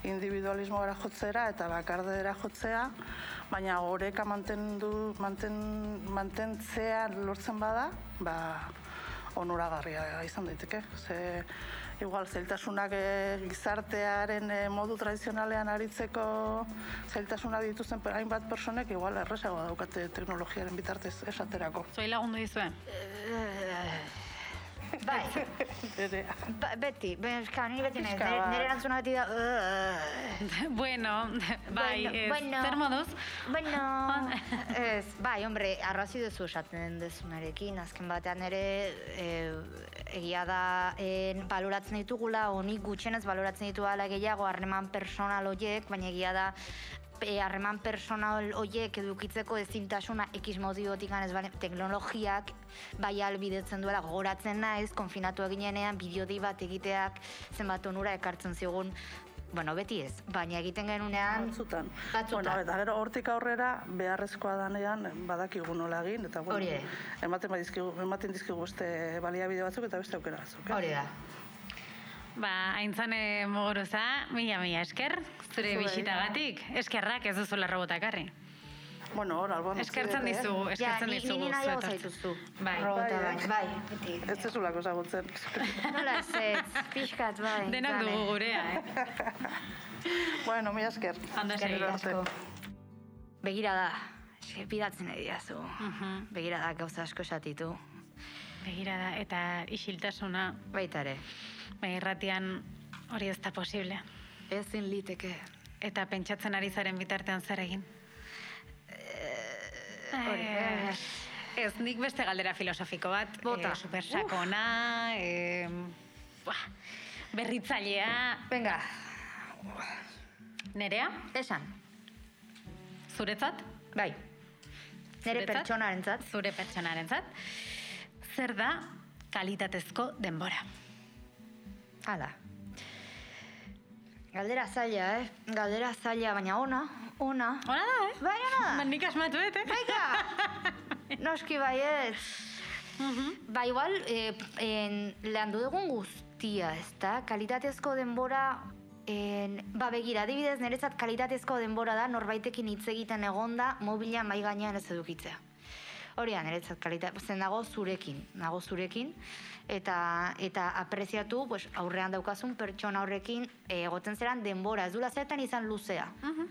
individualismo gara jotzera eta bakardera jotzea, baina horeka mantendu, manten, mantentzea lortzen bada, ba, onuragarria izan daiteke. Ze, igual, zeltasunak e, gizartearen e, modu tradizionalean aritzeko zeltasunak dituzten hainbat personek igual erresago daukate teknologiaren bitartez esaterako. Zoi lagundu dizuen? Bai. *laughs* ba, beti, ben, eska, nire beti nahi, nire, nire erantzuna beti da... *laughs* bueno, bai, bueno, ez, bueno, zer moduz? Bueno, *laughs* ez, bai, hombre, arrazi duzu esaten dezunarekin, azken batean ere, e, egia da, e, baloratzen ditugula, honik gutxenez baloratzen ditu ala gehiago harreman personal horiek, baina egia da, e, harreman personal horiek edukitzeko ezintasuna X motibotik ez bane, teknologiak bai albidetzen duela gogoratzen naiz, konfinatu eginenean bideodi bat egiteak zenbat onura ekartzen zigun Bueno, beti ez, baina egiten genunean... Batzutan. Batzutan. Bueno, eta gero hortik aurrera beharrezkoa danean badakigu nola egin, eta bueno, Hori ematen, badizkigu, ematen dizkigu beste baliabide batzuk eta beste aukera batzuk. eh? Hori da. Ba, aintzane moguruza, mila mila esker, zure bisitagatik. Eskerrak ez duzula robotakarri. Bueno, hor, alboan Eskertzen dizugu, eskertzen Ja, ni- dizugu. ni nahiago zuetortzen. zaituzu. Bai. Robota bai, bai, beti. Ez zezulako zagutzen. Nola ez, ez, pixkat, bai. *laughs* Denak dugu gurea, eh? *laughs* bueno, mi esker. Eskerrik asko. Begira da, bidatzen nahi diazu. Begira da, gauza asko esatitu. Begira da, eta isiltasuna. Baita ere. Bai, irratian hori ez da posible. Ezin liteke. Eta pentsatzen ari zaren bitartean zer egin? Hori, ez, nik beste galdera filosofiko bat. Bota. Eh, super sakona, eh, buah, berritzailea. Venga. Nerea? Esan. Zuretzat? Bai. Nere Zuretzat? pertsonarentzat. Zure pertsonarentzat. Zer da kalitatezko denbora? Hala. Galdera zaila, eh? Galdera zaila, baina ona, ona. Ona da, eh? Bai, ona da. Ba, nik asmatu, eh? Baika! *laughs* Noski bai ez. Ba, igual, eh, en, lehandu dugun guztia, ez da? Kalitatezko denbora, en, ba, begira, adibidez, niretzat kalitatezko denbora da, norbaitekin hitz egiten egonda, mobila mai gainean ez edukitzea. Hori da, niretzat kalitate, zen nago zurekin, nago zurekin, eta eta apreziatu, pues, aurrean daukazun pertsona horrekin eh, egoten zeran denbora, ez dula zertan izan luzea.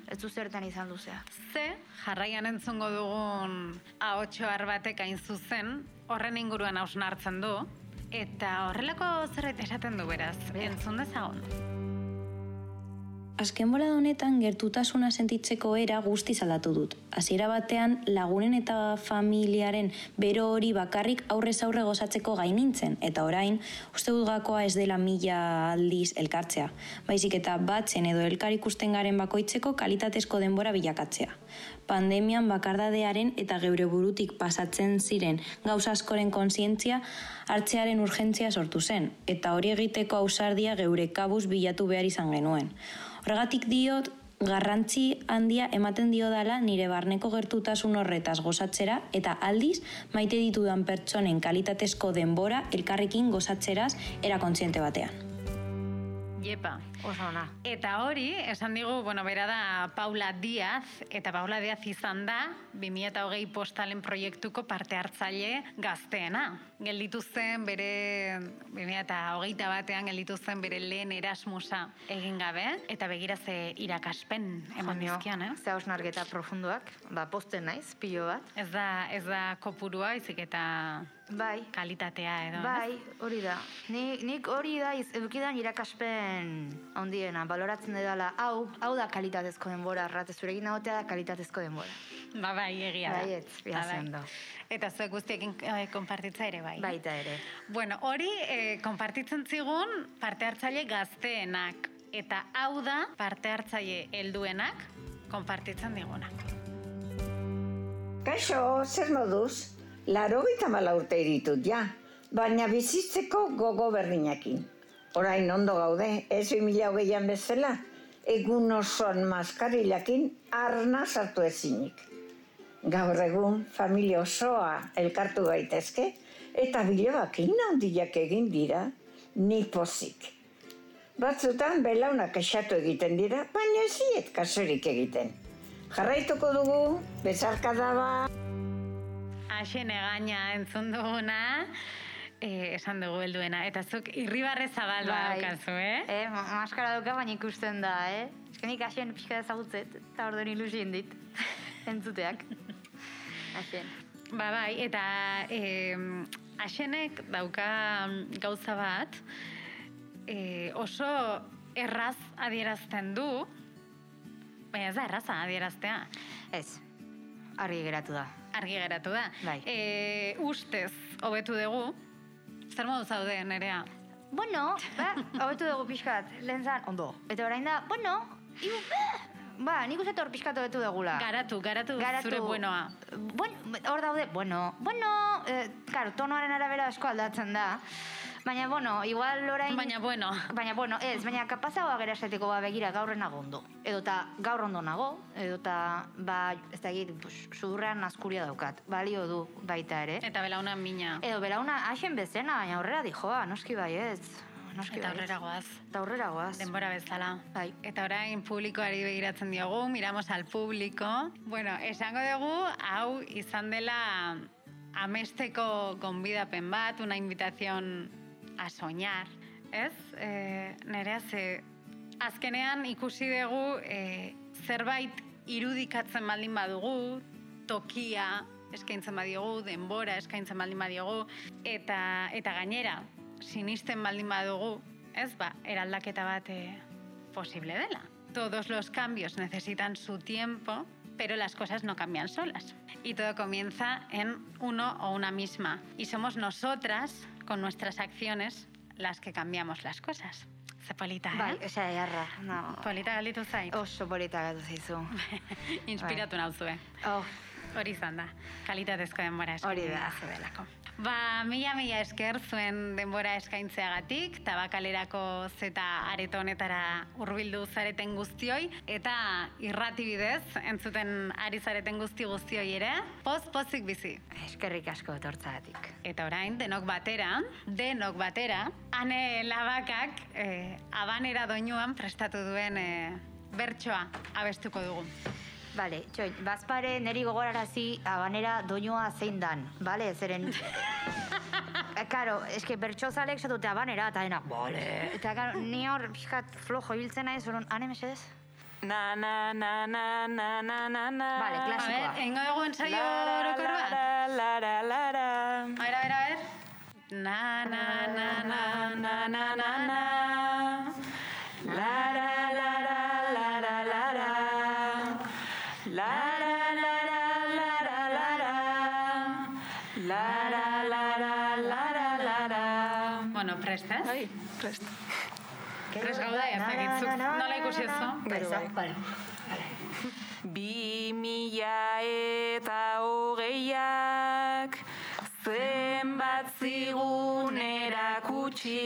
Ez du zertan izan luzea. Ze, jarraian entzungo dugun ahotxoar batek hain zuzen, horren inguruan hausnartzen du, eta horrelako zerbait esaten du beraz, entzun dezagon. Azken bolada honetan gertutasuna sentitzeko era guztiz aldatu dut. Hasiera batean lagunen eta familiaren bero hori bakarrik aurrez aurre gozatzeko gain nintzen, eta orain uste dut gakoa ez dela mila aldiz elkartzea. Baizik eta batzen edo elkar ikusten garen bakoitzeko kalitatezko denbora bilakatzea. Pandemian bakardadearen eta geure burutik pasatzen ziren gauza askoren kontzientzia hartzearen urgentzia sortu zen, eta hori egiteko ausardia geure kabuz bilatu behar izan genuen. Horregatik diot, garrantzi handia ematen dio dala nire barneko gertutasun horretaz gozatzera eta aldiz maite ditudan pertsonen kalitatezko denbora elkarrekin gozatzeraz era kontziente batean. Jepa. Oso ona. Eta hori, esan digu, bueno, bera da Paula Diaz, eta Paula Diaz izan da 2008 postalen proiektuko parte hartzaile gazteena. Gelditu zen bere 2008 batean gelditu zen bere lehen Erasmusa egin gabe, eta begira ze irakaspen eman Jonio, dizkion, eh? Ze hausnarketa profunduak, ba, posten naiz, pilo bat. Ez da, ez da kopurua, izik eta bai. kalitatea edo? Bai, hori da. Ni, nik hori da edukidan irakaspen handiena, baloratzen dela, hau, hau da kalitatezko denbora, arrate zurekin egotea da kalitatezko denbora. Ba, bai, egia da. Baietz, Ba, bai. Eta zuek guztiekin eh, konpartitza ere bai. Baita ere. Bueno, hori eh, konpartitzen zigun parte hartzaile gazteenak. Eta hau da parte hartzaile helduenak konpartitzen diguna. Kaixo, zer moduz? Laro gita mala urte iritut, ja. Baina bizitzeko gogo berdinakin. Orain ondo gaude, ez 2000 hogeian bezala, egun osoan maskarilakin arna sartu ezinik. Gaur egun familia osoa elkartu gaitezke eta bilobak inaundiak egin dira ni pozik. Batzutan belaunak esatu egiten dira, baina ez diet kasurik egiten. Jarraituko dugu, bezarkada ba. Aixen egaina entzun duguna, eh, esan dugu helduena. Eta zuk irribarre zabal Bai. daukazu, eh? Eh, ma- maskara dauka baina ikusten da, eh? Eske nik asien pixka ezagutzet, eta orduan ilusien dit, entzuteak. *laughs* Asien. Ba, bai, eta eh, asenek dauka gauza bat, eh, oso erraz adierazten du, baina ez da erraza adieraztea. Ez, argi geratu da. Argi geratu da. Bai. Eh, ustez, hobetu dugu, zer modu zaude, nerea? Bueno, ba, hobetu dugu pixkat, lehen zan, ondo. Eta orain da, bueno, iu, ba, nik uste hor pixkat hobetu dugula. Garatu, garatu, zure buenoa. Bueno, hor daude, bueno, bueno, eh, claro, tonoaren arabera asko aldatzen da. Baina, bueno, igual orain... Baina, bueno. Baina, bueno, ez, baina kapazagoa gera esateko, ba, begira, gaur nago ondo. Edo ta, gaur ondo nago, edo ta, ba, ez da egit, pues, sudurrean askuria daukat. Balio du baita ere. Eta belauna mina. Edo belauna hasen bezena, baina aurrera dijoa, noski bai ez. Noski Eta baietz. aurrera goaz. Eta aurrera goaz. Denbora bezala. Bai. Eta orain publikoari begiratzen diogu, miramos al público. Bueno, esango dugu, hau izan dela amesteko gonbidapen bat, una invitación a soñar, ez? E, nerea, ze azkenean ikusi dugu e, zerbait irudikatzen baldin badugu, tokia eskaintzen badiogu, denbora eskaintzen baldin badiogu, eta, eta gainera, sinisten baldin badugu, ez ba, eraldaketa bat e, posible dela. Todos los cambios necesitan su tiempo, pero las cosas no cambian solas. Y todo comienza en uno o una misma. Y somos nosotras, con nuestras acciones, las que cambiamos las cosas. Ze polita, eh? *laughs* Bai, osea, jarra. No. Polita galitu zait. Oso polita gatu zaizu. Inspiratu nauzue. Oh. Hori izan da. Kalitatezko denbora Hori da. Ba, mila mila esker zuen denbora eskaintzeagatik, tabakalerako zeta areto honetara hurbildu zareten guztioi, eta irrati bidez, entzuten ari zareten guzti guztioi ere, poz pozik bizi. Eskerrik asko etortzagatik. Eta orain, denok batera, denok batera, ane labakak eh, abanera doinuan prestatu duen eh, bertsoa abestuko dugu. Bale, txoin, bazpare neri gogorarazi abanera doinua zein dan, bale? Zeren... Eh, Karo, eske bertxozalek zatute abanera, eta dena, bale. Eta karo, ni hor pixkat flojo hiltzen naiz, orduan, ane mesedez? Na na na na na na na na. Vale, klasikoa. A ver, engo La, la, orokor bat? la, la, la, la, la. A ver, a ver, a ver. Na, na, na, na, na, na, na, na. Prest. Prest gauda, ez dakitzuk. Nola ikusi ez zu? Bai, Vale. Bi mila eta hogeiak zenbat zigun erakutsi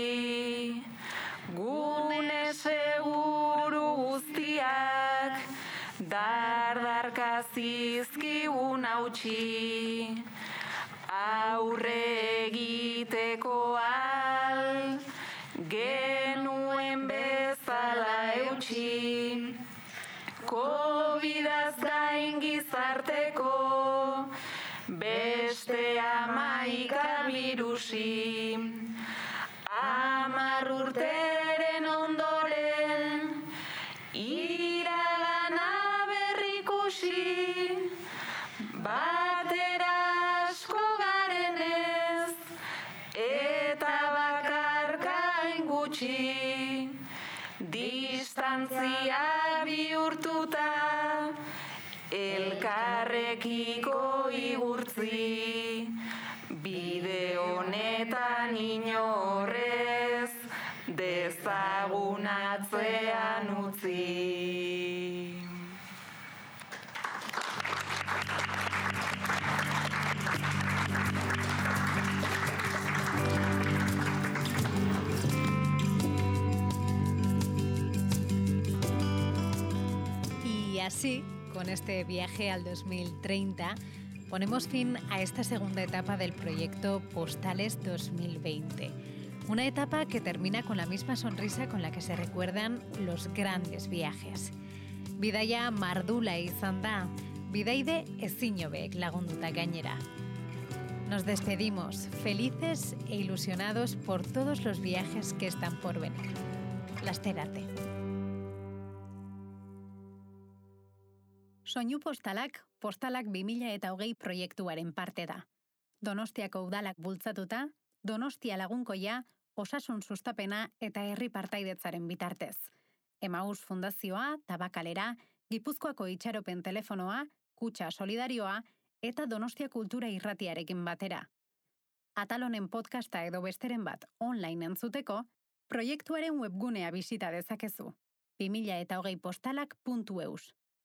gune seguru guztiak dardarka zizkigun hautsi aurre egiteko al Gain gizarteko beste amaika virusi. Amar urteren ondoren iragana berrikusi. Batera asko garenez eta bakarkain gutxi. Distantzia elkarrekiko igurtzi bide honetan inorrez dezagun atzean utzi. Y así con este viaje al 2030, ponemos fin a esta segunda etapa del proyecto Postales 2020. Una etapa que termina con la misma sonrisa con la que se recuerdan los grandes viajes. Bidaia mardula izan da, bidaide ezinobek lagunduta gainera. Nos despedimos, felices e ilusionados por todos los viajes que están por venir. Lasterate. Soinu postalak, postalak 2000 eta hogei proiektuaren parte da. Donostiako udalak bultzatuta, Donostia lagunkoia, osasun sustapena eta herri partaidetzaren bitartez. Emaus Fundazioa, Tabakalera, Gipuzkoako itxaropen telefonoa, Kutsa Solidarioa eta Donostia Kultura Irratiarekin batera. Atalonen podcasta edo besteren bat online entzuteko, proiektuaren webgunea bisita dezakezu. 2000 eta hogei postalak.eus.